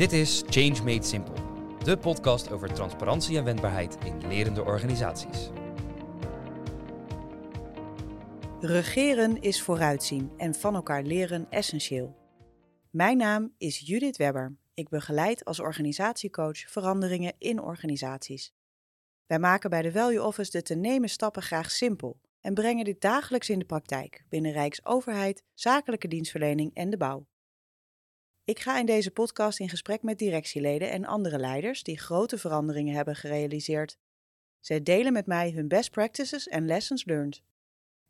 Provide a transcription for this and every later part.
Dit is Change Made Simple, de podcast over transparantie en wendbaarheid in lerende organisaties. Regeren is vooruitzien en van elkaar leren essentieel. Mijn naam is Judith Webber. Ik begeleid als organisatiecoach veranderingen in organisaties. Wij maken bij de Value Office de te nemen stappen graag simpel en brengen dit dagelijks in de praktijk binnen Rijksoverheid, zakelijke dienstverlening en de bouw. Ik ga in deze podcast in gesprek met directieleden en andere leiders die grote veranderingen hebben gerealiseerd. Zij delen met mij hun best practices en lessons learned.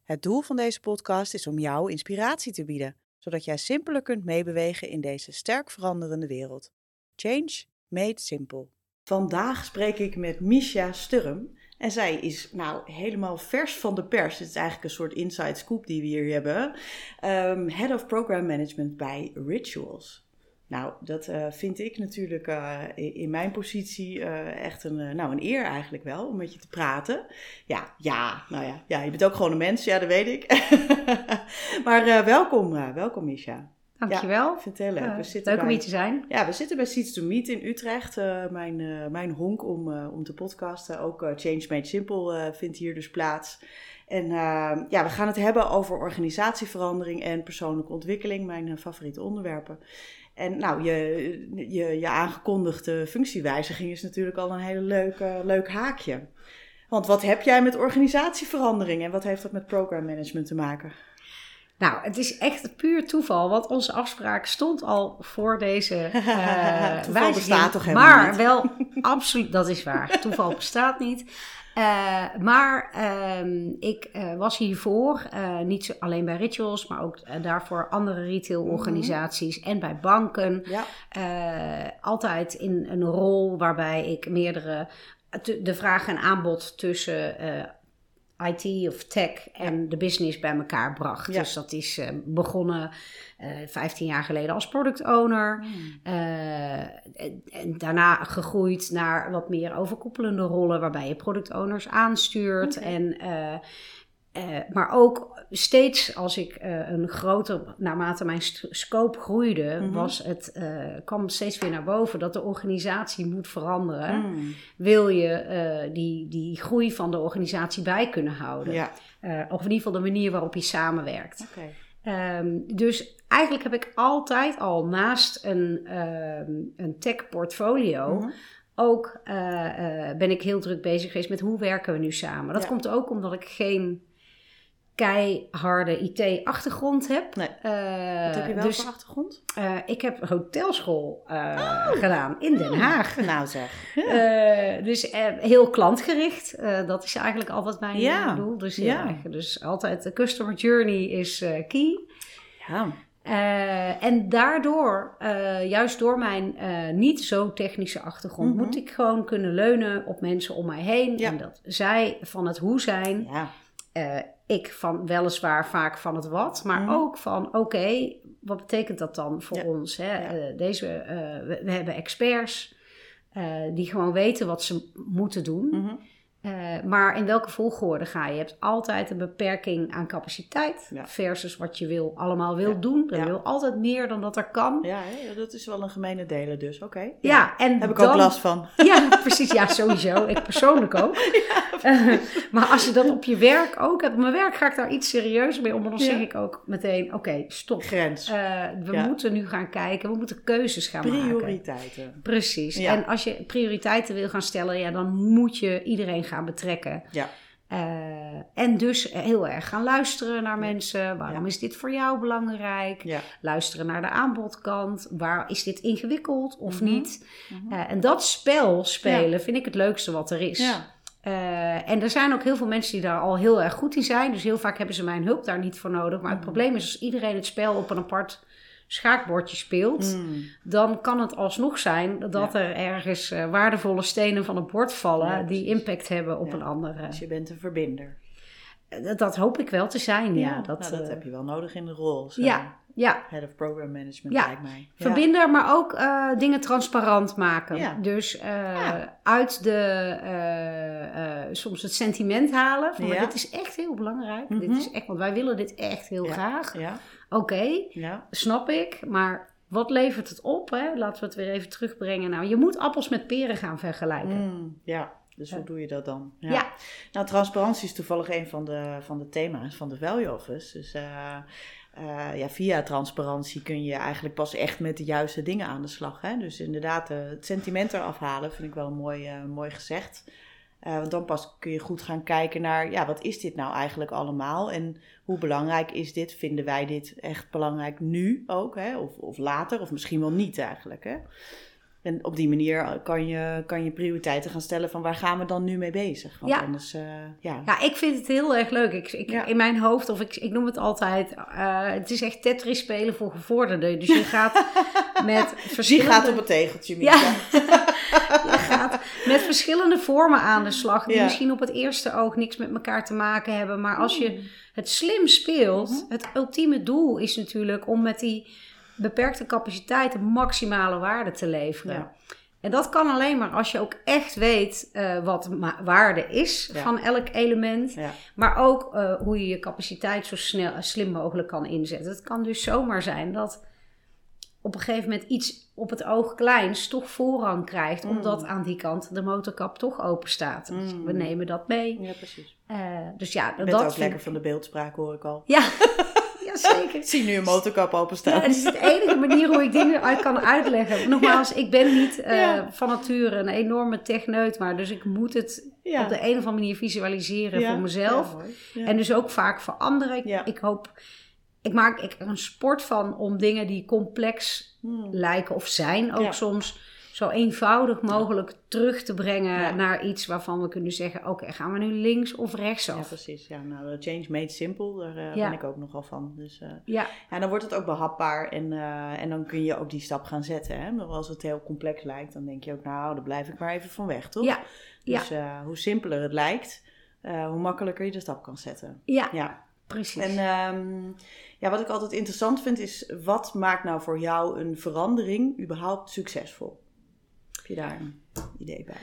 Het doel van deze podcast is om jou inspiratie te bieden, zodat jij simpeler kunt meebewegen in deze sterk veranderende wereld. Change made simple. Vandaag spreek ik met Misha Sturm. En zij is nou helemaal vers van de pers. Het is eigenlijk een soort inside scoop die we hier hebben. Ehm, Head of Program Management bij Rituals. Nou, dat uh, vind ik natuurlijk uh, in mijn positie uh, echt een, nou, een eer eigenlijk wel om met je te praten. Ja, ja, nou ja, ja je bent ook gewoon een mens, ja, dat weet ik. maar welkom, welkom Misha. Dankjewel. Ja, vind het heel leuk. we zitten leuk bij, om hier te zijn. Ja, we zitten bij Seeds to Meet in Utrecht. mijn, mijn honk om, om te podcasten. Ook Change Made Simple vindt hier dus plaats. En ja, we gaan het hebben over organisatieverandering en persoonlijke ontwikkeling, mijn favoriete onderwerpen. En nou, je, je, je aangekondigde functiewijziging is natuurlijk al een hele leuk, leuk haakje. Want wat heb jij met organisatieverandering en wat heeft dat met programmanagement te maken? Nou, het is echt puur toeval, want onze afspraak stond al voor deze uh, toeval bestaat toch helemaal maar niet? wel, absoluut, dat is waar. Toeval bestaat niet. Uh, maar uh, ik uh, was hiervoor, niet alleen bij Rituals, maar ook daarvoor andere retailorganisaties mm -hmm. en bij banken. Ja. altijd in een rol waarbij ik meerdere, de vraag en aanbod tussen IT of tech en de business bij elkaar bracht. Ja. Dus dat is uh, begonnen uh, 15 jaar geleden als product owner. Mm. Uh, en, en, daarna gegroeid naar wat meer overkoepelende rollen, waarbij je product owners aanstuurt. Okay. En, uh, maar ook steeds als ik een groter, naarmate mijn scope groeide, mm -hmm. was het, kwam kwam steeds weer naar boven dat de organisatie moet veranderen. Mm. Wil je die, die groei van de organisatie bij kunnen houden? Ja. of in ieder geval de manier waarop je samenwerkt. Okay. Um, dus eigenlijk heb ik altijd al naast een, um, een tech portfolio. Mm -hmm. Ook uh, uh, ben ik heel druk bezig geweest met hoe werken we nu samen. Dat ja. komt ook omdat ik geen keiharde IT-achtergrond heb. Nee. Uh, Wat heb je wel dus, voor achtergrond? Uh, ik heb hotelschool uh, oh. gedaan in Den Haag. Nou zeg. Ja. dus heel klantgericht. dat is eigenlijk altijd mijn ja. doel. Dus, ja. dus altijd de customer journey is key. Ja. Uh, en daardoor, uh, juist door mijn uh, niet zo technische achtergrond, mm -hmm. moet ik gewoon kunnen leunen op mensen om mij heen. Ja. En dat zij van het hoe zijn. Ja. Ik van weliswaar vaak van het wat, maar Mhm. mm. ook van oké, okay, wat betekent dat dan voor Ja. ons? Hè? Ja. deze, we, we, hebben experts die gewoon weten wat ze moeten doen. Mm -hmm. Uh, maar in welke volgorde ga je? Je hebt altijd een beperking aan capaciteit Ja. versus wat je wil, allemaal wil doen. Je wil altijd meer dan dat er kan. Ja, dat is wel een gemene delen dus. Oké. Ja, en Heb ik dan, ook last van. Ja, precies. Ja, sowieso. Ik persoonlijk ook. Maar als je dat op je werk ook hebt. Op mijn werk ga ik daar iets serieuzer mee om. Maar dan zeg ik ook meteen, oké, okay, stop. Grens. Uh, we moeten nu gaan kijken. We moeten keuzes gaan maken. Prioriteiten. Precies. En als je prioriteiten wil gaan stellen, ja, dan moet je iedereen gaan betrekken. Ja. Uh, en dus heel erg gaan luisteren naar mensen. Waarom Ja. is dit voor jou belangrijk? Ja. Luisteren naar de aanbodkant. Waar is dit ingewikkeld of Mhm. niet? Mhm. Uh, en dat spel spelen vind ik het leukste wat er is. Uh, en er zijn ook heel veel mensen die daar al heel erg goed in zijn. Dus heel vaak hebben ze mijn hulp daar niet voor nodig. Maar het Mhm. probleem is als iedereen het spel op een apart schaakbordje speelt, Mm. dan kan het alsnog zijn dat Ja. er ergens uh, waardevolle stenen van het bord vallen Ja, die impact hebben op Ja. een andere. Dus je bent een verbinder. Dat, dat hoop ik wel te zijn, ja. dat, nou, dat uh, heb je wel nodig in de rol. Zo. Ja, ja. Head of Program Management Ja. lijkt mij. Ja. Verbinder, maar ook uh, dingen transparant maken. Dus uh, Ja. uit de uh, soms het sentiment halen. Van, dit is echt heel belangrijk. Dit Mhm. is echt, want wij willen dit echt heel graag. Ja, Oké, snap ik. Maar wat levert het op? Hè? Laten we het weer even terugbrengen. Nou, je moet appels met peren gaan vergelijken. Mm, ja, dus hoe doe je dat dan? Ja. Nou, transparantie is toevallig een van de, van de thema's van de Value Office. Dus uh, uh, ja, via transparantie kun je eigenlijk pas echt met de juiste dingen aan de slag. Hè? Dus inderdaad, uh, het sentiment eraf halen vind ik wel mooi, mooi gezegd. Want dan pas kun je goed gaan kijken naar, ja, wat is dit nou eigenlijk allemaal? En hoe belangrijk is dit? Vinden wij dit echt belangrijk nu ook? Hè? Of, of later, of misschien wel niet eigenlijk. Hè? En op die manier kan je, kan je prioriteiten gaan stellen van waar gaan we dan nu mee bezig? Want ja. Anders, uh, ja. ja, ik vind het heel erg leuk. Ik, ik ja. In mijn hoofd, of ik, ik noem het altijd, uh, het is echt Tetris spelen voor gevorderden. Dus je gaat met verschillende... Die gaat op het tegeltje, Mika. Ja. je gaat met verschillende vormen aan de slag, die misschien op het eerste oog niks met elkaar te maken hebben. Maar als je het slim speelt, -hmm. het ultieme doel is natuurlijk om met die beperkte capaciteit de maximale waarde te leveren. Ja. En dat kan alleen maar als je ook echt weet uh, wat waarde is ja. van elk element. Ja. Maar ook uh, hoe je je capaciteit zo snel, slim mogelijk kan inzetten. Het kan dus zomaar zijn dat op een gegeven moment iets op het oog kleins toch voorrang krijgt. Mm. Omdat aan die kant de motorkap toch open staat. Dus Mm. we nemen dat mee. Ja, precies. Uh, dus ja, dat ook vind- lekker van de beeldspraak, hoor ik al. Ja zeker. Ik zie nu een motorkap openstaan. Ja, het is de enige manier hoe ik dingen uit kan uitleggen. Nogmaals, ik ben niet eh, Ja. van nature een enorme techneut, maar dus ik moet het op de een of andere manier visualiseren voor mezelf. En dus ook vaak voor anderen. Ik, hoop, ik maak ik er een sport van om dingen die complex Hmm. lijken of zijn ook Ja. soms zo eenvoudig mogelijk terug te brengen Ja. naar iets waarvan we kunnen zeggen: oké, gaan we nu links of rechts Ja, precies. Ja, nou, de change made simple, daar eh, Ja. ben ik ook nogal van. Dus, eh, Ja, ja, dan wordt het ook behapbaar en, eh, en dan kun je ook die stap gaan zetten. Hè? Maar als het heel complex lijkt, dan denk je ook, nou, daar blijf ik maar even van weg, toch? ja. Dus hoe simpeler het lijkt, hoe makkelijker je de stap kan zetten. ja, Ja, precies. en ehm, ja, wat ik altijd interessant vind is, wat maakt nou voor jou een verandering überhaupt succesvol? Je daar een idee bij?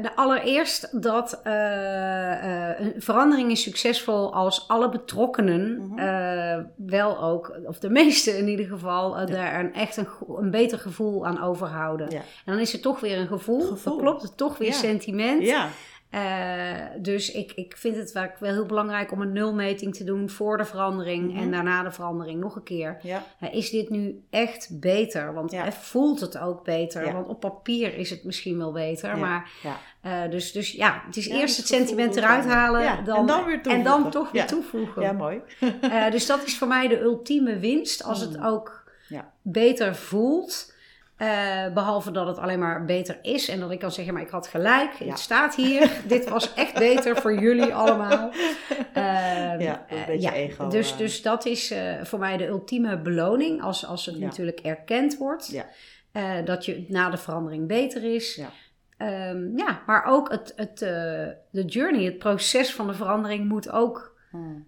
Nou, allereerst dat eh, eh, een verandering is succesvol als alle betrokkenen Mhm. wel ook, of de meeste in ieder geval, daar een, echt een, beter gevoel aan overhouden. Ja. En dan is het toch weer een gevoel, Gevoel. dan klopt het toch weer sentiment. Ja, Eh, dus ik, ik vind het vaak wel heel belangrijk om een nulmeting te doen voor de verandering Mhm. en daarna de verandering nog een keer. ja, Eh, is dit nu echt beter? Want Ja. eh, voelt het ook beter? Ja. Want op papier is het misschien wel beter, maar dus, dus ja, het is eerst het het sentiment eruit halen dan, en dan weer en toevoegen. dan toch weer toevoegen. ja, mooi. Dus dat is voor mij de ultieme winst als het Mm. ook beter voelt. Eh, behalve dat het alleen maar beter is en dat ik kan zeggen, maar ik had gelijk, Ja. het staat hier, dit was echt beter voor jullie allemaal. Ehm, Ja, een eh, beetje ego, Dus, eh. dus dat is voor mij de ultieme beloning als, als het Ja. natuurlijk erkend wordt. Ja. Dat je na de verandering beter is. Ja. Ehm, ja, maar ook het, het, de journey, het proces van de verandering moet ook Hmm.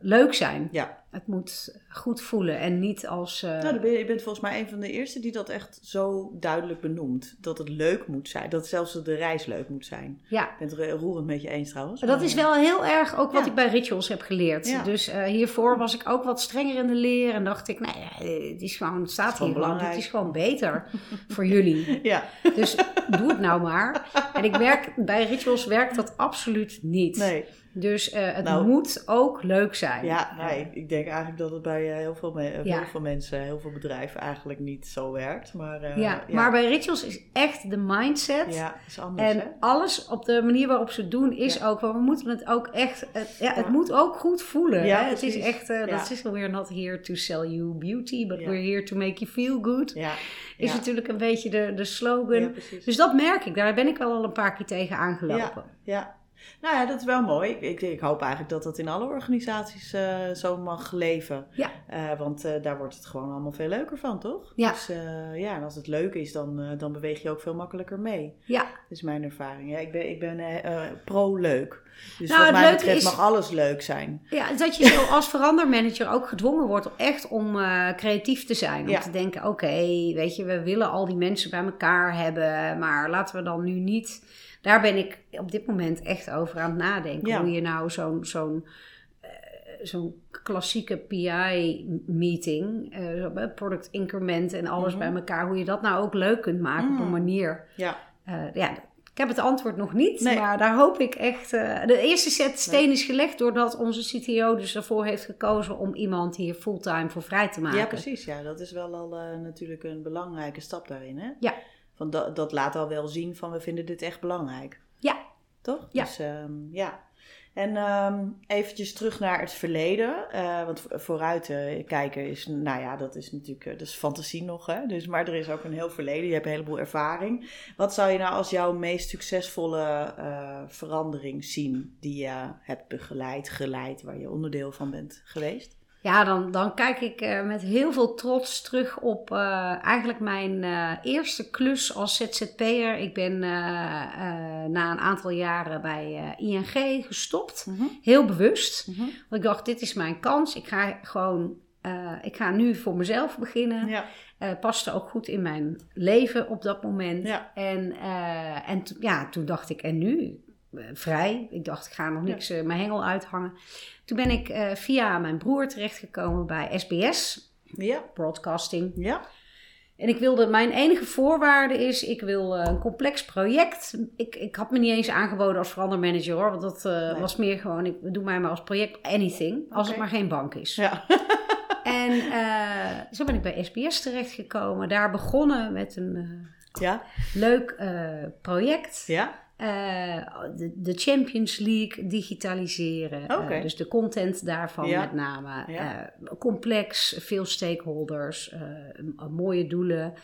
leuk zijn. Ja, Het moet goed voelen en niet als... eh, nou, ben je, je bent volgens mij een van de eerste die dat echt zo duidelijk benoemt. Dat het leuk moet zijn. Dat zelfs de reis leuk moet zijn. ja, Ik ben het er roerend met je eens trouwens. dat maar, is wel heel erg ook wat Ja. ik bij rituals heb geleerd. Ja. Dus eh, hiervoor was ik ook wat strenger in de leer en dacht ik, nou ja, eh, het is gewoon, het staat hier belangrijk. het is gewoon beter voor jullie. Ja, Dus doe het nou maar. En ik merk, bij rituals werkt dat absoluut niet. nee. Dus eh, het Nou, moet ook leuk zijn. Ja, nee, ik- ik denk eigenlijk dat het bij eh, heel, veel me- eh, Ja. heel veel mensen, heel veel bedrijven eigenlijk niet zo werkt. Maar, eh, ja, maar bij rituals is echt de mindset. Ja, is anders En hè? alles op de manier waarop ze het doen is Ja. ook, want we moeten het ook echt, het, ja, het Ja. moet ook goed voelen. Ja, hè? Het is echt, Ja. dat is we're not here to sell you beauty, but Ja. we're here to make you feel good. Ja, Is ja. natuurlijk een beetje de, de slogan. Ja, dus dat merk ik, daar ben ik wel al een paar keer tegen aangelopen. Ja, nou ja, dat is wel mooi. Ik, ik, hoop eigenlijk dat dat in alle organisaties eh, zo mag leven. Ja. Eh, want eh, daar wordt het gewoon allemaal veel leuker van, toch? Ja. Dus ja, en als het leuk is, dan, dan beweeg je ook veel makkelijker mee. Ja. Dat is mijn ervaring. Ja, ik ben, ik ben pro-leuk. Dus Nou, wat mij betreft is- mag alles leuk zijn. Ja, dat je zo als verandermanager ook gedwongen wordt echt om eh, creatief te zijn. Om Ja. te denken, oké, weet je, we willen al die mensen bij elkaar hebben, maar laten we dan nu niet... Daar ben ik op dit moment echt over aan het nadenken. Ja. Hoe je nou zo'n zo'n eh, zo'n klassieke PI-meeting, uh, product increment en alles Mhm. bij elkaar, hoe je dat nou ook leuk kunt maken op een Mm. manier. Ja. Eh, ja, ik heb het antwoord nog niet, Nee. maar daar hoop ik echt. eh, de eerste set steen is gelegd doordat onze CTO dus ervoor heeft gekozen om iemand hier fulltime voor vrij te maken. Ja, precies. Ja, dat is wel al eh, natuurlijk een belangrijke stap daarin. Hè? Ja. Van dat, dat laat al wel zien van we vinden dit echt belangrijk. Ja. Toch? Ja. Dus ehm, ja. En ehm eventjes terug naar het verleden. eh, want vo- vooruit eh, kijken is, nou ja, dat is natuurlijk, eh, dat is fantasie nog. Hè? Dus, maar er is ook een heel verleden. Je hebt een heleboel ervaring. Wat zou je nou als jouw meest succesvolle verandering zien die je hebt begeleid, geleid, waar je onderdeel van bent geweest? Ja, dan, dan kijk ik eh, met heel veel trots terug op eh, eigenlijk mijn eh, eerste klus als ZZP'er. Ik ben na een aantal jaren bij ING gestopt. Heel bewust. Mhm. Want ik dacht, dit is mijn kans. Ik ga gewoon, ik ga nu voor mezelf beginnen. Ja. Paste ook goed in mijn leven op dat moment. Ja. En, en ja, toen dacht ik, en nu? Eh, vrij. Ik dacht, ik ga nog niks eh, mijn hengel uithangen. Toen ben ik eh, via mijn broer terechtgekomen bij SBS, Ja. Broadcasting. Ja. En ik wilde, mijn enige voorwaarde is, ik wil een complex project. Ik, ik had me niet eens aangeboden als verandermanager hoor, want dat Nee. was meer gewoon, ik doe mij maar als project anything, als het maar geen bank is. Ja. En zo ben ik bij SBS terechtgekomen. Daar begonnen met een Ja. leuk project. Ja. Eh, de, de Champions League digitaliseren. Eh, dus de content daarvan Ja. met name. Ja. Eh, complex, veel stakeholders, eh, mooie doelen.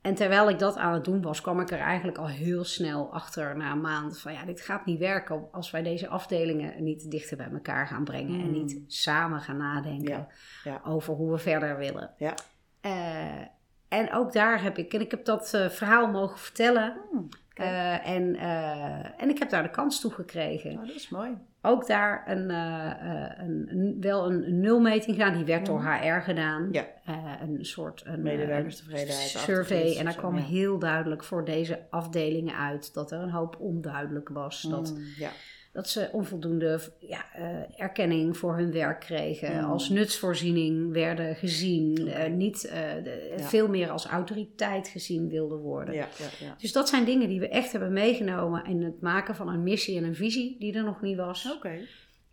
En terwijl ik dat aan het doen was, kwam ik er eigenlijk al heel snel achter na een maand van ja, dit gaat niet werken als wij deze afdelingen niet dichter bij elkaar gaan brengen en Mm. niet samen gaan nadenken Ja, ja. over hoe we verder willen. Ja. En ook daar heb ik, en ik heb dat verhaal mogen vertellen. Hmm, Eh, en, eh, en ik heb daar de kans toe gekregen. Oh, dat is mooi. Ook daar een, eh, een, wel een, nulmeting gedaan. Die werd door. HR gedaan. Ja. Een soort een, Medewerkerstevredenheid, survey. En daar kwam heel duidelijk voor deze afdelingen uit dat er een hoop onduidelijk was. Dat, Mm, ja. Dat ze onvoldoende ja, eh, erkenning voor hun werk kregen. Mm. Als nutsvoorziening werden gezien. Eh, niet eh, de- Ja. veel meer als autoriteit gezien wilden worden. Ja. Dus dat zijn dingen die we echt hebben meegenomen in het maken van een missie en een visie die er nog niet was.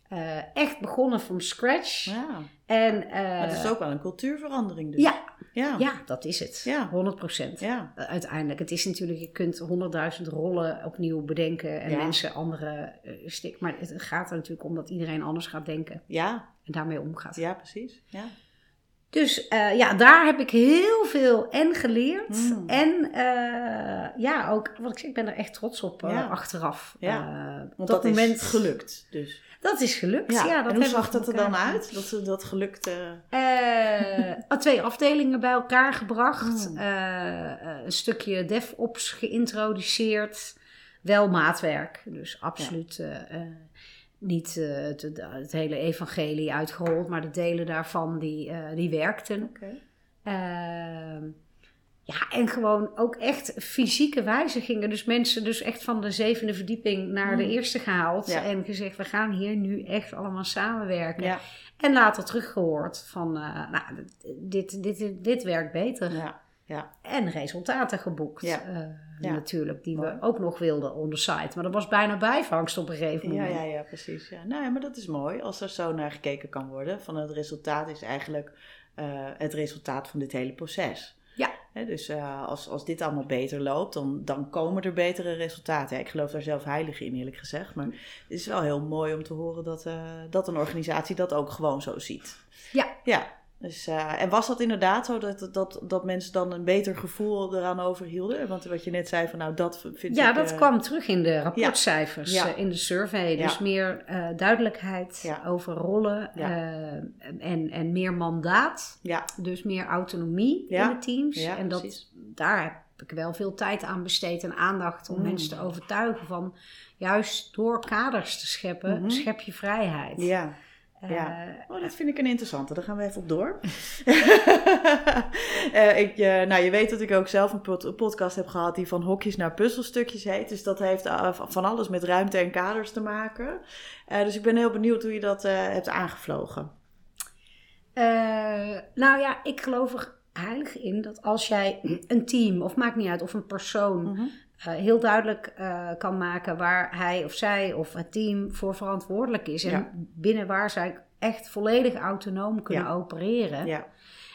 Eh, echt begonnen from scratch. Ja. En, eh, Maar het is ook wel een cultuurverandering dus. ja, Ja. ja, dat is het. Ja. 100 procent. Ja. Uiteindelijk, het is natuurlijk, je kunt honderdduizend rollen opnieuw bedenken en Ja. mensen andere uh, stik. Maar het gaat er natuurlijk om dat iedereen anders gaat denken Ja. en daarmee omgaat. Ja, precies. Ja. Dus eh, ja, daar heb ik heel veel en geleerd. Mm. En eh, ja, ook, wat ik zeg, ik ben er echt trots op eh, achteraf. Ja. Eh, Want dat, dat, moment is gelukt dus. Dat is gelukt. Ja, Ja. dat en hoe zag dat er dan uit? Dat ze dat gelukt... eh, Eh, twee afdelingen bij elkaar gebracht. Mm. Eh, eh, een stukje DevOps geïntroduceerd. Wel maatwerk. Dus absoluut eh, eh, niet eh, het, het hele evangelie uitgerold. Maar de delen daarvan die, eh, die werkten. Oké. Ehm, ja, en gewoon ook echt fysieke wijzigingen. Dus mensen dus echt van de zevende verdieping naar de Mm. eerste gehaald. Ja. En gezegd, we gaan hier nu echt allemaal samenwerken. Ja. En later teruggehoord van, eh, nou, dit, dit, dit werkt beter. Ja. Ja. En resultaten geboekt. Ja. eh, Ja. Natuurlijk, die Mooi. we ook nog wilden on the site. Maar dat was bijna bijvangst op een gegeven Ja, moment. ja, ja, precies. Ja. Nou ja, maar dat is mooi als er zo naar gekeken kan worden. Van het resultaat is eigenlijk eh, het resultaat van dit hele proces. Dus eh, als, als dit allemaal beter loopt, dan, dan komen er betere resultaten. Ja, ik geloof daar zelf heilig in, eerlijk gezegd. Maar het is wel heel mooi om te horen dat, eh, dat een organisatie dat ook gewoon zo ziet. Ja. Ja. Dus, eh, en was dat inderdaad zo dat, dat, dat mensen dan een beter gevoel eraan overhielden? Want wat je net zei van nou dat vind Ja, ik... dat eh, kwam terug in de rapportcijfers, Ja. eh, in de survey. Dus Ja. meer duidelijkheid Ja. over rollen Ja. en, en meer mandaat. Ja, Dus meer autonomie Ja. in de teams. Ja, en dat, precies. daar heb ik wel veel tijd aan besteed en aandacht om Mm. mensen te overtuigen van... juist door kaders te scheppen, Mhm. schep je vrijheid. ja, Ja. Eh, Oh, dat vind ik een interessante. Daar gaan we even op door. Eh, ik, eh, nou, je weet dat ik ook zelf een, pod- podcast heb gehad die van hokjes naar puzzelstukjes heet. Dus dat heeft van alles met ruimte en kaders te maken. Dus ik ben heel benieuwd hoe je dat hebt aangevlogen. Nou ja, ik geloof er heilig in dat als jij een team, of maakt niet uit, of een persoon, Mhm. Eh, heel duidelijk eh, kan maken waar hij of zij of het team voor verantwoordelijk is. En Ja. binnen waar zij echt volledig autonoom kunnen Ja. opereren. Ja,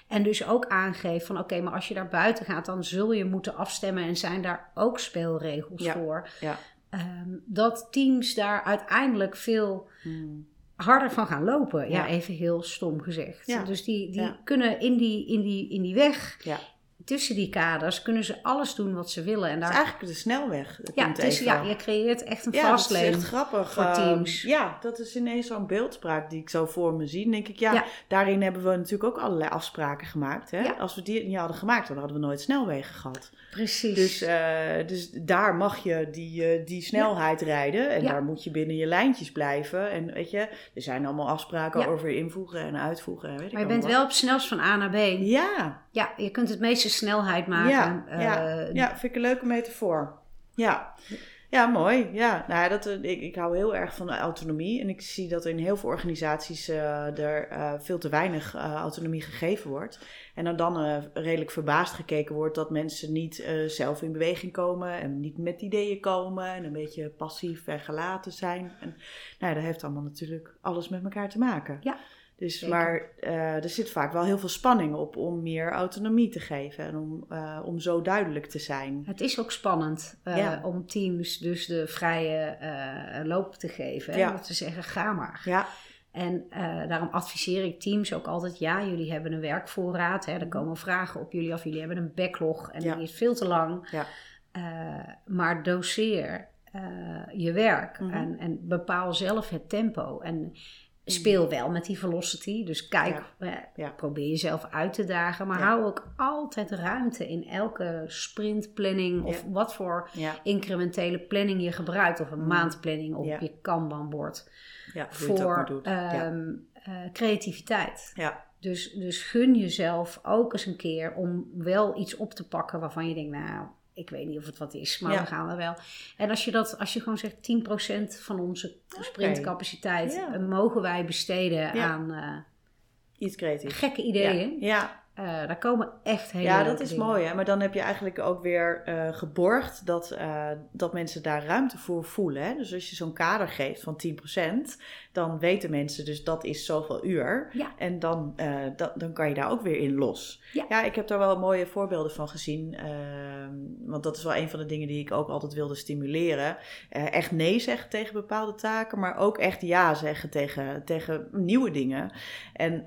En dus ook aangeeft van oké, maar als je daar buiten gaat, dan zul je moeten afstemmen en zijn daar ook speelregels voor. ja. Ehm, dat teams daar uiteindelijk veel Hmm. harder van gaan lopen. Ja, even heel stom gezegd. Dus die, die kunnen in die, in, die, in die weg, Ja. Tussen die kaders, kunnen ze alles doen wat ze willen. En Het daar, is eigenlijk de snelweg. Het ja, het ja, je creëert echt een Ja, dat is fastlane. echt grappig. voor Ehm, teams. ja, dat is ineens zo'n beeldspraak die ik zo voor me zie. Dan denk ik, ja, Ja. daarin hebben we natuurlijk ook allerlei afspraken gemaakt. Hè? Ja. Als we die niet hadden gemaakt, dan hadden we nooit snelwegen gehad. Precies. Dus, eh, dus daar mag je die, eh, die snelheid rijden. En daar moet je binnen je lijntjes blijven. En weet je, er zijn allemaal afspraken over invoegen en uitvoegen. En weet ik maar je bent wel op snelst van A naar B. Ja, Ja, je kunt het meeste snelheid maken. ja, ja, Eh, ja, vind ik een leuke metafoor. Ja. Ja, mooi. Ja, nou, dat, eh, ik, ik hou heel erg van autonomie. En ik zie dat in heel veel organisaties eh, er veel te weinig autonomie gegeven wordt. En er dan redelijk verbaasd gekeken wordt dat mensen niet zelf in beweging komen. En niet met ideeën komen. En een beetje passief en gelaten zijn. En nou, dat heeft allemaal natuurlijk alles met elkaar te maken. Ja, Dus, zeker. maar eh, er zit vaak wel heel veel spanning op om meer autonomie te geven. En om, eh, om zo duidelijk te zijn. Het is ook spannend eh, Ja. om teams dus de vrije loop te geven. Ja. Om te zeggen, ga maar. Ja, En daarom adviseer ik teams ook altijd: ja, jullie hebben een werkvoorraad. Hè, er komen vragen op jullie af. Jullie hebben een backlog en Ja. die is veel te lang. ja. Maar doseer je werk Mhm. en, en bepaal zelf het tempo. En speel wel met die velocity. Dus kijk, Ja. probeer jezelf uit te dagen. Maar Ja. hou ook altijd ruimte in elke sprintplanning of wat voor incrementele planning je gebruikt. Of een Mhm. maandplanning op je Kanban-bord voor ehm, eh, creativiteit. Ja. Dus, dus gun jezelf ook eens een keer om wel iets op te pakken waarvan je denkt, nou, ik weet niet of het wat is, maar Ja. we gaan er wel. En als je dat, als je gewoon zegt 10% van onze sprintcapaciteit Ja. eh, mogen wij besteden aan eh, Iets creatiefs. gekke ideeën. Ja, Eh, daar komen echt hele ja dat is dingen. mooi. Hè? Maar dan heb je eigenlijk ook weer eh, geborgd dat, eh, dat mensen daar ruimte voor voelen. Hè? Dus als je zo'n kader geeft van 10%, dan weten mensen dus dat is zoveel uur. Ja. En dan, dan, kan je daar ook weer in los. Ja. ik heb daar wel mooie voorbeelden van gezien. ehm, want dat is wel een van de dingen die ik ook altijd wilde stimuleren. Echt nee zeggen tegen bepaalde taken, maar ook echt ja zeggen tegen, tegen nieuwe dingen. En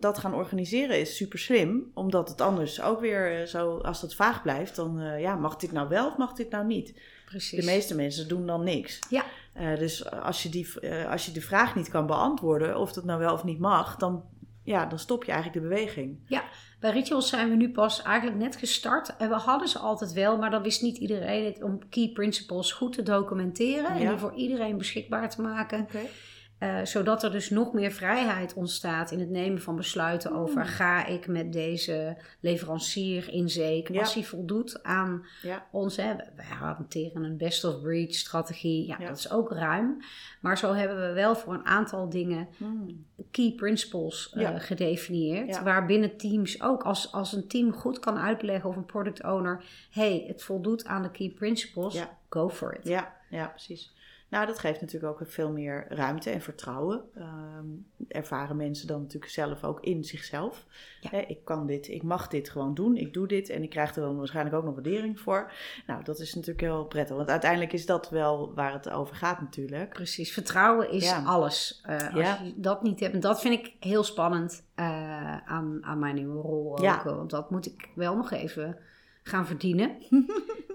dat gaan organiseren is super slim, omdat het anders ook weer eh, zo, als het vaag blijft, dan eh, ja, mag dit nou wel of mag dit nou niet? Precies. De meeste mensen doen dan niks. Ja. Eh, dus als je, die, als je de vraag niet kan beantwoorden, of dat nou wel of niet mag, dan, ja, dan stop je eigenlijk de beweging. Bij Rituals zijn we nu pas eigenlijk net gestart. En we hadden ze altijd wel, maar dan wist niet iedereen het om key principles goed te documenteren. En Ja. die voor iedereen beschikbaar te maken. Eh, zodat er dus nog meer vrijheid ontstaat in het nemen van besluiten Hmm. over ga ik met deze leverancier in zee. Ja. Als hij voldoet aan Ja. onze, hè, wij hanteren een best of breed strategie. Ja, Ja. dat is ook ruim. Maar zo hebben we wel voor een aantal dingen Hmm. key principles Ja. gedefinieerd. Waarbinnen teams ook, als, als een team goed kan uitleggen of een product owner, hey, het voldoet aan de key principles, go for it. Ja, ja, precies. Nou, dat geeft natuurlijk ook veel meer ruimte en vertrouwen. Ehm, ervaren mensen dan natuurlijk zelf ook in zichzelf. Ja. Ik kan dit, ik mag dit gewoon doen, ik doe dit en ik krijg er dan waarschijnlijk ook nog waardering voor. Nou, dat is natuurlijk heel prettig, want uiteindelijk is dat wel waar het over gaat natuurlijk. Precies, vertrouwen is Ja. alles. Eh, als Ja. je dat niet hebt, en dat vind ik heel spannend eh, aan, aan mijn nieuwe rol ook. Want dat moet ik wel nog even gaan verdienen.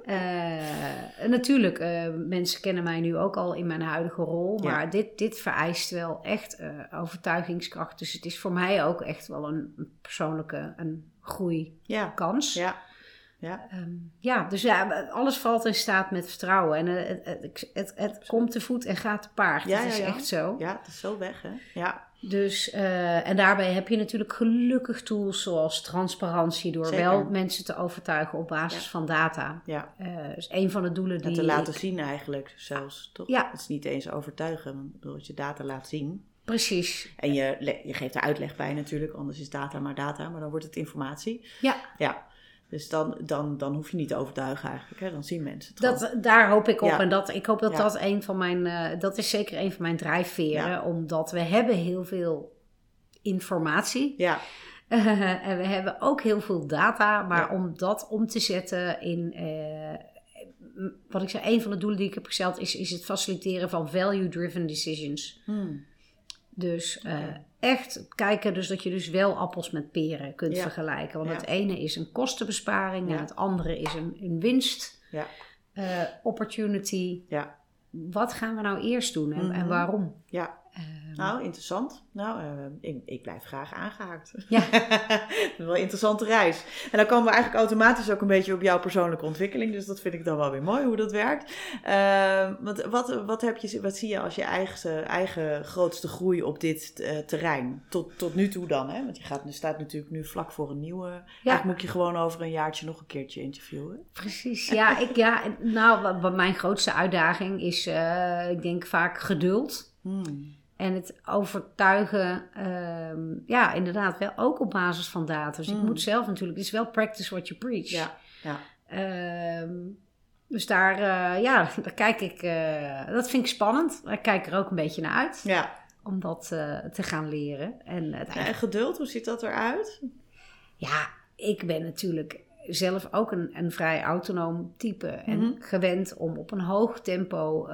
Eh, natuurlijk, eh, mensen kennen mij nu ook al in mijn huidige rol. Ja. Maar dit, dit vereist wel echt eh, overtuigingskracht. Dus het is voor mij ook echt wel een, persoonlijke een groeikans. Ja, ja. Ja. Ehm, ja, dus ja, alles valt in staat met vertrouwen. En het, het, het, het komt te voet en gaat te paard. Ja, dat is echt zo. ja, het is zo weg, hè? Ja, Dus, eh, en daarbij heb je natuurlijk gelukkig tools zoals transparantie, door Zeker. wel mensen te overtuigen op basis Ja. van data. ja. Eh dus een van de doelen Dat die. te laten ik- zien eigenlijk zelfs, toch? Ja. Het is niet eens overtuigen, want ik bedoel, als je data laat zien... Precies. En je, je geeft er uitleg bij natuurlijk, anders is data maar data, maar dan wordt het informatie. Ja, Ja, dus dan, dan, dan hoef je niet te overtuigen eigenlijk, hè? dan zien mensen het gewoon. dat, daar hoop ik op. Ja. En dat, ik hoop dat Ja. dat een van mijn. eh, dat is zeker een van mijn drijfveren. Ja. Omdat we hebben heel veel informatie. Ja, en we hebben ook heel veel data, maar om dat om te zetten in. eh, wat ik zei, een van de doelen die ik heb gesteld is, is het faciliteren van value-driven decisions. Hmm. Dus eh, echt kijken dus dat je dus wel appels met peren kunt Ja. vergelijken. Want Ja. het ene is een kostenbesparing Ja. en het andere is een, een winst. ja, eh, opportunity. ja, Wat gaan we nou eerst doen en, en Mhm. waarom? ja. Ehm, Nou, interessant. Nou, eh, ik, ik blijf graag aangehaakt. Ja. wel een interessante reis. En dan komen we eigenlijk automatisch ook een beetje op jouw persoonlijke ontwikkeling. Dus dat vind ik dan wel weer mooi hoe dat werkt. Eh, want wat, wat, heb je, wat zie je als je eigen, eigen grootste groei op dit eh, terrein? Tot, tot nu toe dan, hè? Want je gaat, staat natuurlijk nu vlak voor een nieuwe. Eigenlijk moet je gewoon over een jaartje nog een keertje interviewen. Precies, ja. Ik, ja nou, wat- wat mijn grootste uitdaging is, eh, ik denk vaak geduld. Hmm. En het overtuigen, ehm, ja, inderdaad, wel ook op basis van data. Dus ik Mm. moet zelf natuurlijk, het is wel practice what you preach. Ja, ja. Ehm, dus daar, eh, ja, daar kijk ik, eh, dat vind ik spannend. Ik kijk er ook een beetje naar uit ja. om dat eh, te gaan leren. En Ja, En geduld, hoe ziet dat eruit? Ja, ik ben natuurlijk zelf ook een, een vrij autonoom type. En Mhm. gewend om op een hoog tempo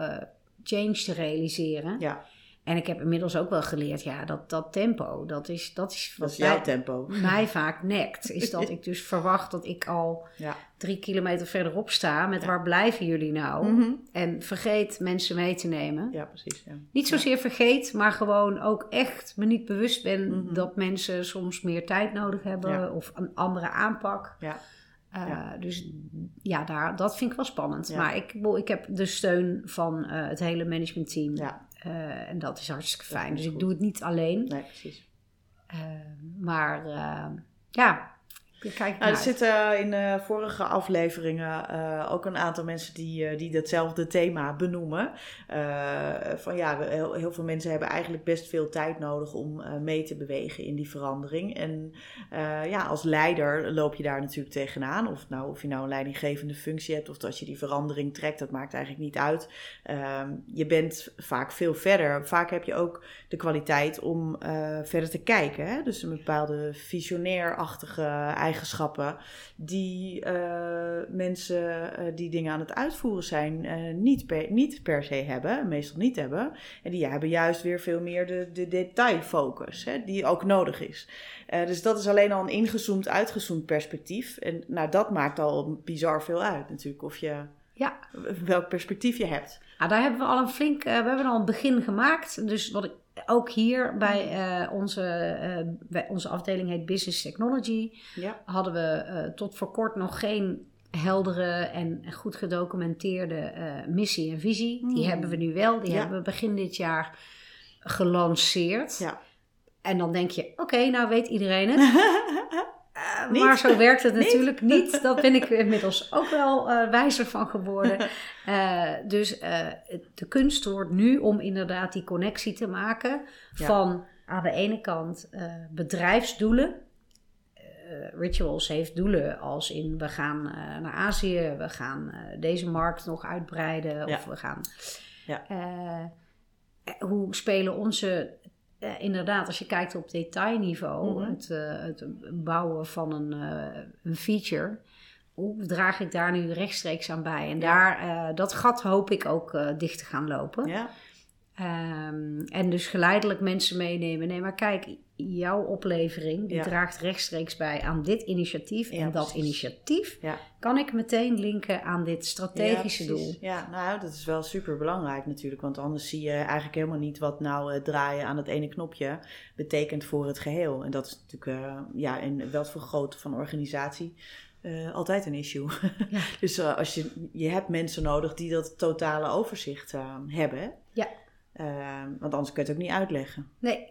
change te realiseren. Ja, En ik heb inmiddels ook wel geleerd, ja, dat, dat tempo, dat is, dat is dat wat is jouw mij, tempo. mij vaak nekt. Is dat ik dus verwacht dat ik al Ja. drie kilometer verderop sta met Ja. waar blijven jullie nou? Mhm. En vergeet mensen mee te nemen. Ja, precies. Ja. Niet zozeer vergeet, maar gewoon ook echt me niet bewust ben Mhm. dat mensen soms meer tijd nodig hebben of een andere aanpak. Ja. Uh, Ja. Dus ja, daar, dat vind ik wel spannend. Ja. Maar ik, ik heb de steun van uh, het hele managementteam. ja. Uh, en dat is hartstikke fijn. is Dus ik doe het niet alleen. Nee, precies. Uh, maar uh, ja, kijk nou, Er zitten in uh, vorige afleveringen uh, ook een aantal mensen die, uh, die datzelfde thema benoemen. Van ja, heel, heel, veel mensen hebben eigenlijk best veel tijd nodig om mee te bewegen in die verandering. En ja, als leider loop je daar natuurlijk tegenaan. Of, nou, of je nou een leidinggevende functie hebt of dat je die verandering trekt, dat maakt eigenlijk niet uit. Uh, je bent vaak veel verder. Vaak heb je ook de kwaliteit om verder te kijken. Hè? Dus een bepaalde visionair-achtige eigenschappen die uh, mensen uh, die dingen aan het uitvoeren zijn uh, niet, per, niet per se hebben, meestal niet hebben. En die hebben juist weer veel meer de, de detailfocus, hè, die ook nodig is. Dus dat is alleen al een ingezoomd, uitgezoomd perspectief. En nou, dat maakt al bizar veel uit natuurlijk, of je ja. welk perspectief je hebt. Ah, daar hebben we al een flink, we hebben al een begin gemaakt. Dus wat ik ook hier bij uh, onze, uh, bij onze afdeling heet Business Technology. Ja. Hadden we uh, tot voor kort nog geen heldere en goed gedocumenteerde missie en visie. Die Hmm. hebben we nu wel. Die Ja. hebben we begin dit jaar gelanceerd. Ja. En dan denk je, oké, okay, nou weet iedereen het. Uh, maar zo werkt het niet? natuurlijk niet. Dat ben ik inmiddels ook wel uh, wijzer van geworden. Uh, dus de kunst wordt nu om inderdaad die connectie te maken Ja. van aan de ene kant bedrijfsdoelen. Rituals heeft doelen als in we gaan naar Azië, we gaan deze markt nog uitbreiden Ja. of we gaan. Ja. hoe spelen onze uh, inderdaad, als je kijkt op detailniveau, Mhm. het, uh, het, bouwen van een, uh, een feature, hoe draag ik daar nu rechtstreeks aan bij? En Ja. daar, dat gat hoop ik ook dicht te gaan lopen. Ja. Um, en dus geleidelijk mensen meenemen. Nee, maar kijk, jouw oplevering die Ja. draagt rechtstreeks bij aan dit initiatief. Ja, en dat precies. initiatief Ja. kan ik meteen linken aan dit strategische doel. Ja, nou, dat is wel super belangrijk natuurlijk. Want anders zie je eigenlijk helemaal niet wat nou het draaien aan het ene knopje betekent voor het geheel. En dat is natuurlijk, uh, ja, in voor grootte van organisatie eh, altijd een issue. Dus eh, als je, je hebt mensen nodig die dat totale overzicht eh, hebben. Ja. Eh, want anders kun je het ook niet uitleggen. Nee.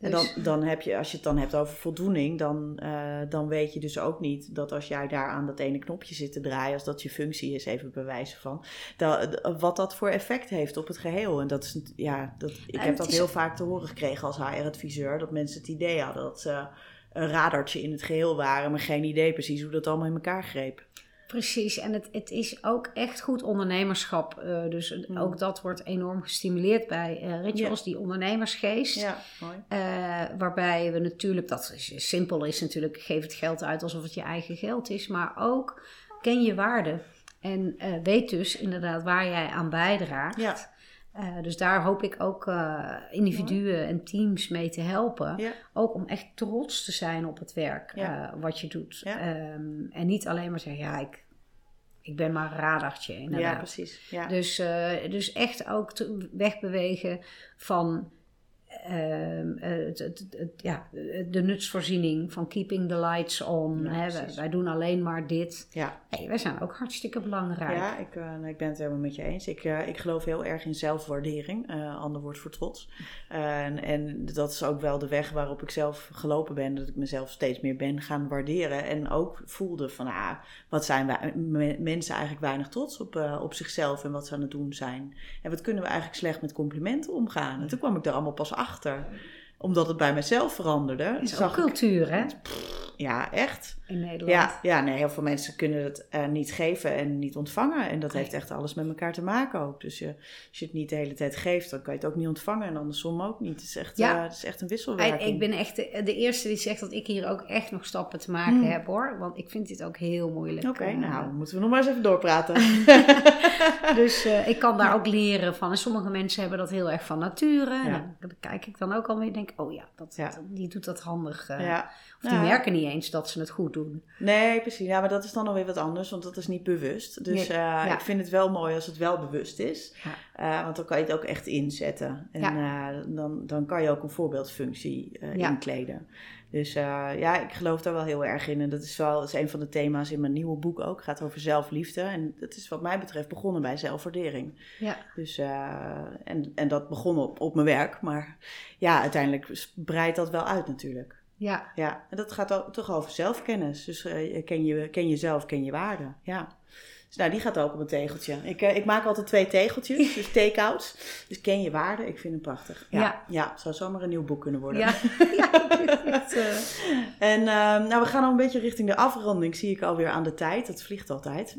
En Dus- dan, dan heb je, als je het dan hebt over voldoening, dan, eh, dan weet je dus ook niet dat als jij daar aan dat ene knopje zit te draaien, als dat je functie is, even bewijzen van, dat, wat dat voor effect heeft op het geheel. En dat is, ja, dat, ik heb dat heel vaak te horen gekregen als HR-adviseur, dat mensen het idee hadden dat ze een radartje in het geheel waren, maar geen idee precies hoe dat allemaal in elkaar greep. Precies, en het, het is ook echt goed ondernemerschap. eh, dus Mm. ook dat wordt enorm gestimuleerd bij eh Rituals, die ondernemersgeest. Ja, mooi. Eh, waarbij we natuurlijk, dat is, simpel is natuurlijk, geef het geld uit alsof het je eigen geld is. Maar ook ken je waarde. En weet dus inderdaad waar jij aan bijdraagt. Ja. Eh, dus daar hoop ik ook eh, individuen en teams mee te helpen. Ja. Ook om echt trots te zijn op het werk Ja. eh, wat je doet. Ja. Ehm, en niet alleen maar zeggen, ja, ik, ik ben maar een radartje inderdaad. ja, precies. Ja. Dus, dus echt ook wegbewegen van het, het, het- ja, de nutsvoorziening van keeping the lights on. Ja, hè. Wij, doen alleen maar dit. ja. Hey, wij zijn ook hartstikke belangrijk. Ja, ik, eh, ik ben het helemaal met je eens. Ik, eh, ik geloof heel erg in zelfwaardering, eh ander woord voor trots. En, en dat is ook wel de weg waarop ik zelf gelopen ben, dat ik mezelf steeds meer ben gaan waarderen. En ook voelde van, ah, wat zijn wij, me- mensen eigenlijk weinig trots op, eh, op zichzelf en wat ze aan het doen zijn. En wat kunnen we eigenlijk slecht met complimenten omgaan. En toen kwam ik daar allemaal pas achter, omdat het bij mezelf veranderde. Het is ook zag cultuur, hè, ja, echt. In Nederland. Ja, ja nee, heel veel mensen kunnen het eh, niet geven en niet ontvangen. En dat heeft echt alles met elkaar te maken ook. Dus je, als je het niet de hele tijd geeft, dan kan je het ook niet ontvangen. En andersom ook niet. Het is echt, Ja. eh, het is echt een wisselwerking. ik ben echt de, de eerste die zegt dat ik hier ook echt nog stappen te maken Hmm. heb, hoor. Want ik vind dit ook heel moeilijk. Oké, Eh, nou, moeten we nog maar eens even doorpraten. Dus eh, ik kan daar ook leren van. En sommige mensen hebben dat heel erg van nature. En dan kijk ik dan ook alweer en denk, oh ja, dat, Ja. dat- die doet dat handig. Of die Ja. merken niet eens dat ze het goed doen. Nee, precies. Ja, maar dat is dan alweer wat anders, want dat is niet bewust. Dus Nee, eh, ja. ik vind het wel mooi als het wel bewust is. Ja. Eh, want dan kan je het ook echt inzetten. En eh, dan, dan kan je ook een voorbeeldfunctie inkleden. Dus ja, ik geloof daar wel heel erg in. En dat is wel dat is een van de thema's in mijn nieuwe boek ook. Het gaat over zelfliefde. En dat is wat mij betreft begonnen bij zelfwaardering. Ja. Dus, en, en dat begon op, op mijn werk. Maar ja, uiteindelijk breidt dat wel uit natuurlijk. Ja. Ja, en dat gaat ook, toch over zelfkennis. Dus eh, ken, je, ken jezelf, ken je waarde. Ja. Dus nou, die gaat ook op een tegeltje. Ik, eh, ik maak altijd twee tegeltjes, dus take-outs. Dus ken je waarde, ik vind hem prachtig. Ja, Ja. ja. het zou zomaar een nieuw boek kunnen worden. Ja. ja. echt, eh, En ehm, nou, we gaan al een beetje richting de afronding, zie ik alweer aan de tijd. Dat vliegt altijd.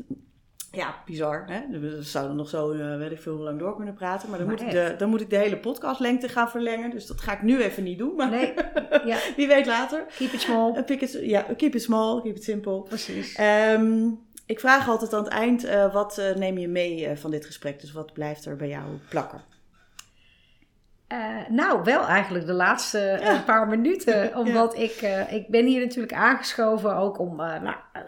Ja, bizar. Hè? We zouden nog zo, eh, weet ik veel, hoe lang door kunnen praten. Maar dan, Maar moet ik, de, dan moet ik de hele podcastlengte gaan verlengen. Dus dat ga ik nu even niet doen. Maar nee, ja. wie weet later. Keep it small. Uh, it, ja, keep it small, keep it simple. Precies. Ehm, ik vraag altijd aan het eind, eh, wat eh, neem je mee eh, van dit gesprek? Dus wat blijft er bij jou plakken? Eh, nou, wel eigenlijk de laatste eh, paar minuten. Omdat ik, eh, ik ben hier natuurlijk aangeschoven ook om, eh, nou, eh, eh,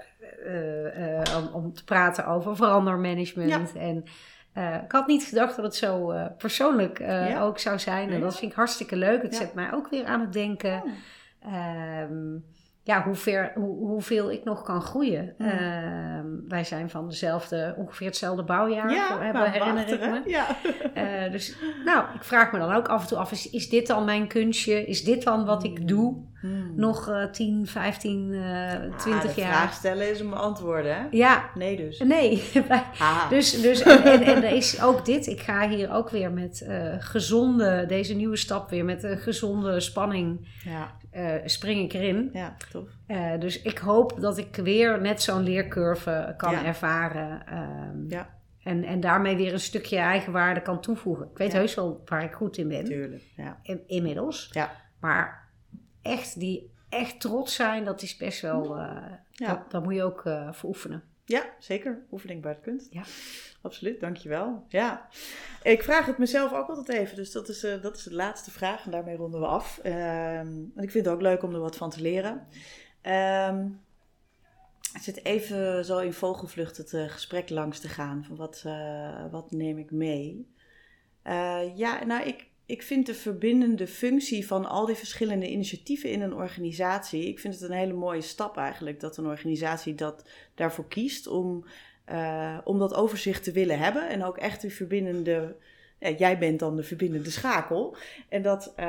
om, om te praten over verandermanagement. En eh, ik had niet gedacht dat het zo eh, persoonlijk eh, Ja. ook zou zijn. En dat vind ik hartstikke leuk. Het zet mij ook weer aan het denken. Ehm, ja, hoe, ver, hoe, hoeveel ik nog kan groeien. Mm. Ehm, wij zijn van dezelfde, ongeveer hetzelfde bouwjaar, hebben, herinner ik me. Ja. Eh, dus nou, ik vraag me dan ook af en toe af, is, is dit dan mijn kunstje? Is dit dan wat ik doe? Hmm. Nog eh 10, 15, eh 20 Ah, de jaar? vraag stellen is een beantwoorden, hè? Ja, Nee dus. nee. Dus dus en, en, en er is ook dit. Ik ga hier ook weer met eh, gezonde, deze nieuwe stap weer met een gezonde spanning Ja, eh, spring ik erin. ja, tof. Eh, dus ik hoop dat ik weer net zo'n leercurve kan Ja. ervaren. ehm, Ja, en, en daarmee weer een stukje eigenwaarde kan toevoegen. Ik weet Ja. heus wel waar ik goed in ben. tuurlijk. Ja. in- inmiddels. Ja. Maar echt die echt trots zijn, dat is best wel. eh Ja. dat, moet je ook eh voor oefenen. ja, zeker. Oefening buiten kunst. Ja. Absoluut, dankjewel. Ja. Ik vraag het mezelf ook altijd even, dus dat is, eh, dat is de laatste vraag en daarmee ronden we af. Ehm, want ik vind het ook leuk om er wat van te leren. Ehm, ik zit even zo in vogelvlucht het gesprek langs te gaan van wat, wat neem ik mee. Ja, nou ik, ik vind de verbindende functie van al die verschillende initiatieven in een organisatie, ik vind het een hele mooie stap eigenlijk dat een organisatie dat daarvoor kiest om, uh, om dat overzicht te willen hebben en ook echt die verbindende ja, jij bent dan de verbindende schakel. En dat, uh,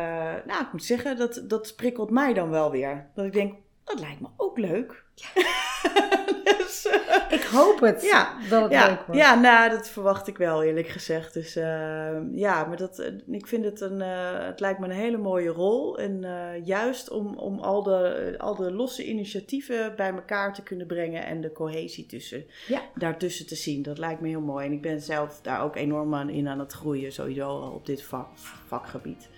nou, ik moet zeggen, dat, dat prikkelt mij dan wel weer. Dat ik denk, dat lijkt me ook leuk. Ja. dus, uh, ik hoop het ja, dat het ja, leuk wordt. Ja, nou, dat verwacht ik wel eerlijk gezegd. Dus uh, ja, maar dat, ik vind het een, het lijkt me een hele mooie rol. En juist om, om al, de, al de losse initiatieven bij elkaar te kunnen brengen en de cohesie tussen, ja. daartussen te zien. Dat lijkt me heel mooi. En ik ben zelf daar ook enorm aan, in aan het groeien, sowieso op dit vak, vakgebied.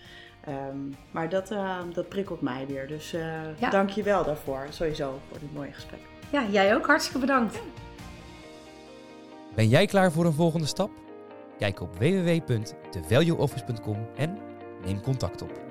Um, maar dat, uh, dat prikkelt mij weer. Dus uh, ja. dank je wel daarvoor, sowieso, voor dit mooie gesprek. Ja, jij ook. Hartstikke bedankt. Ben jij klaar voor een volgende stap? Kijk op www.thevalueoffice.com en neem contact op.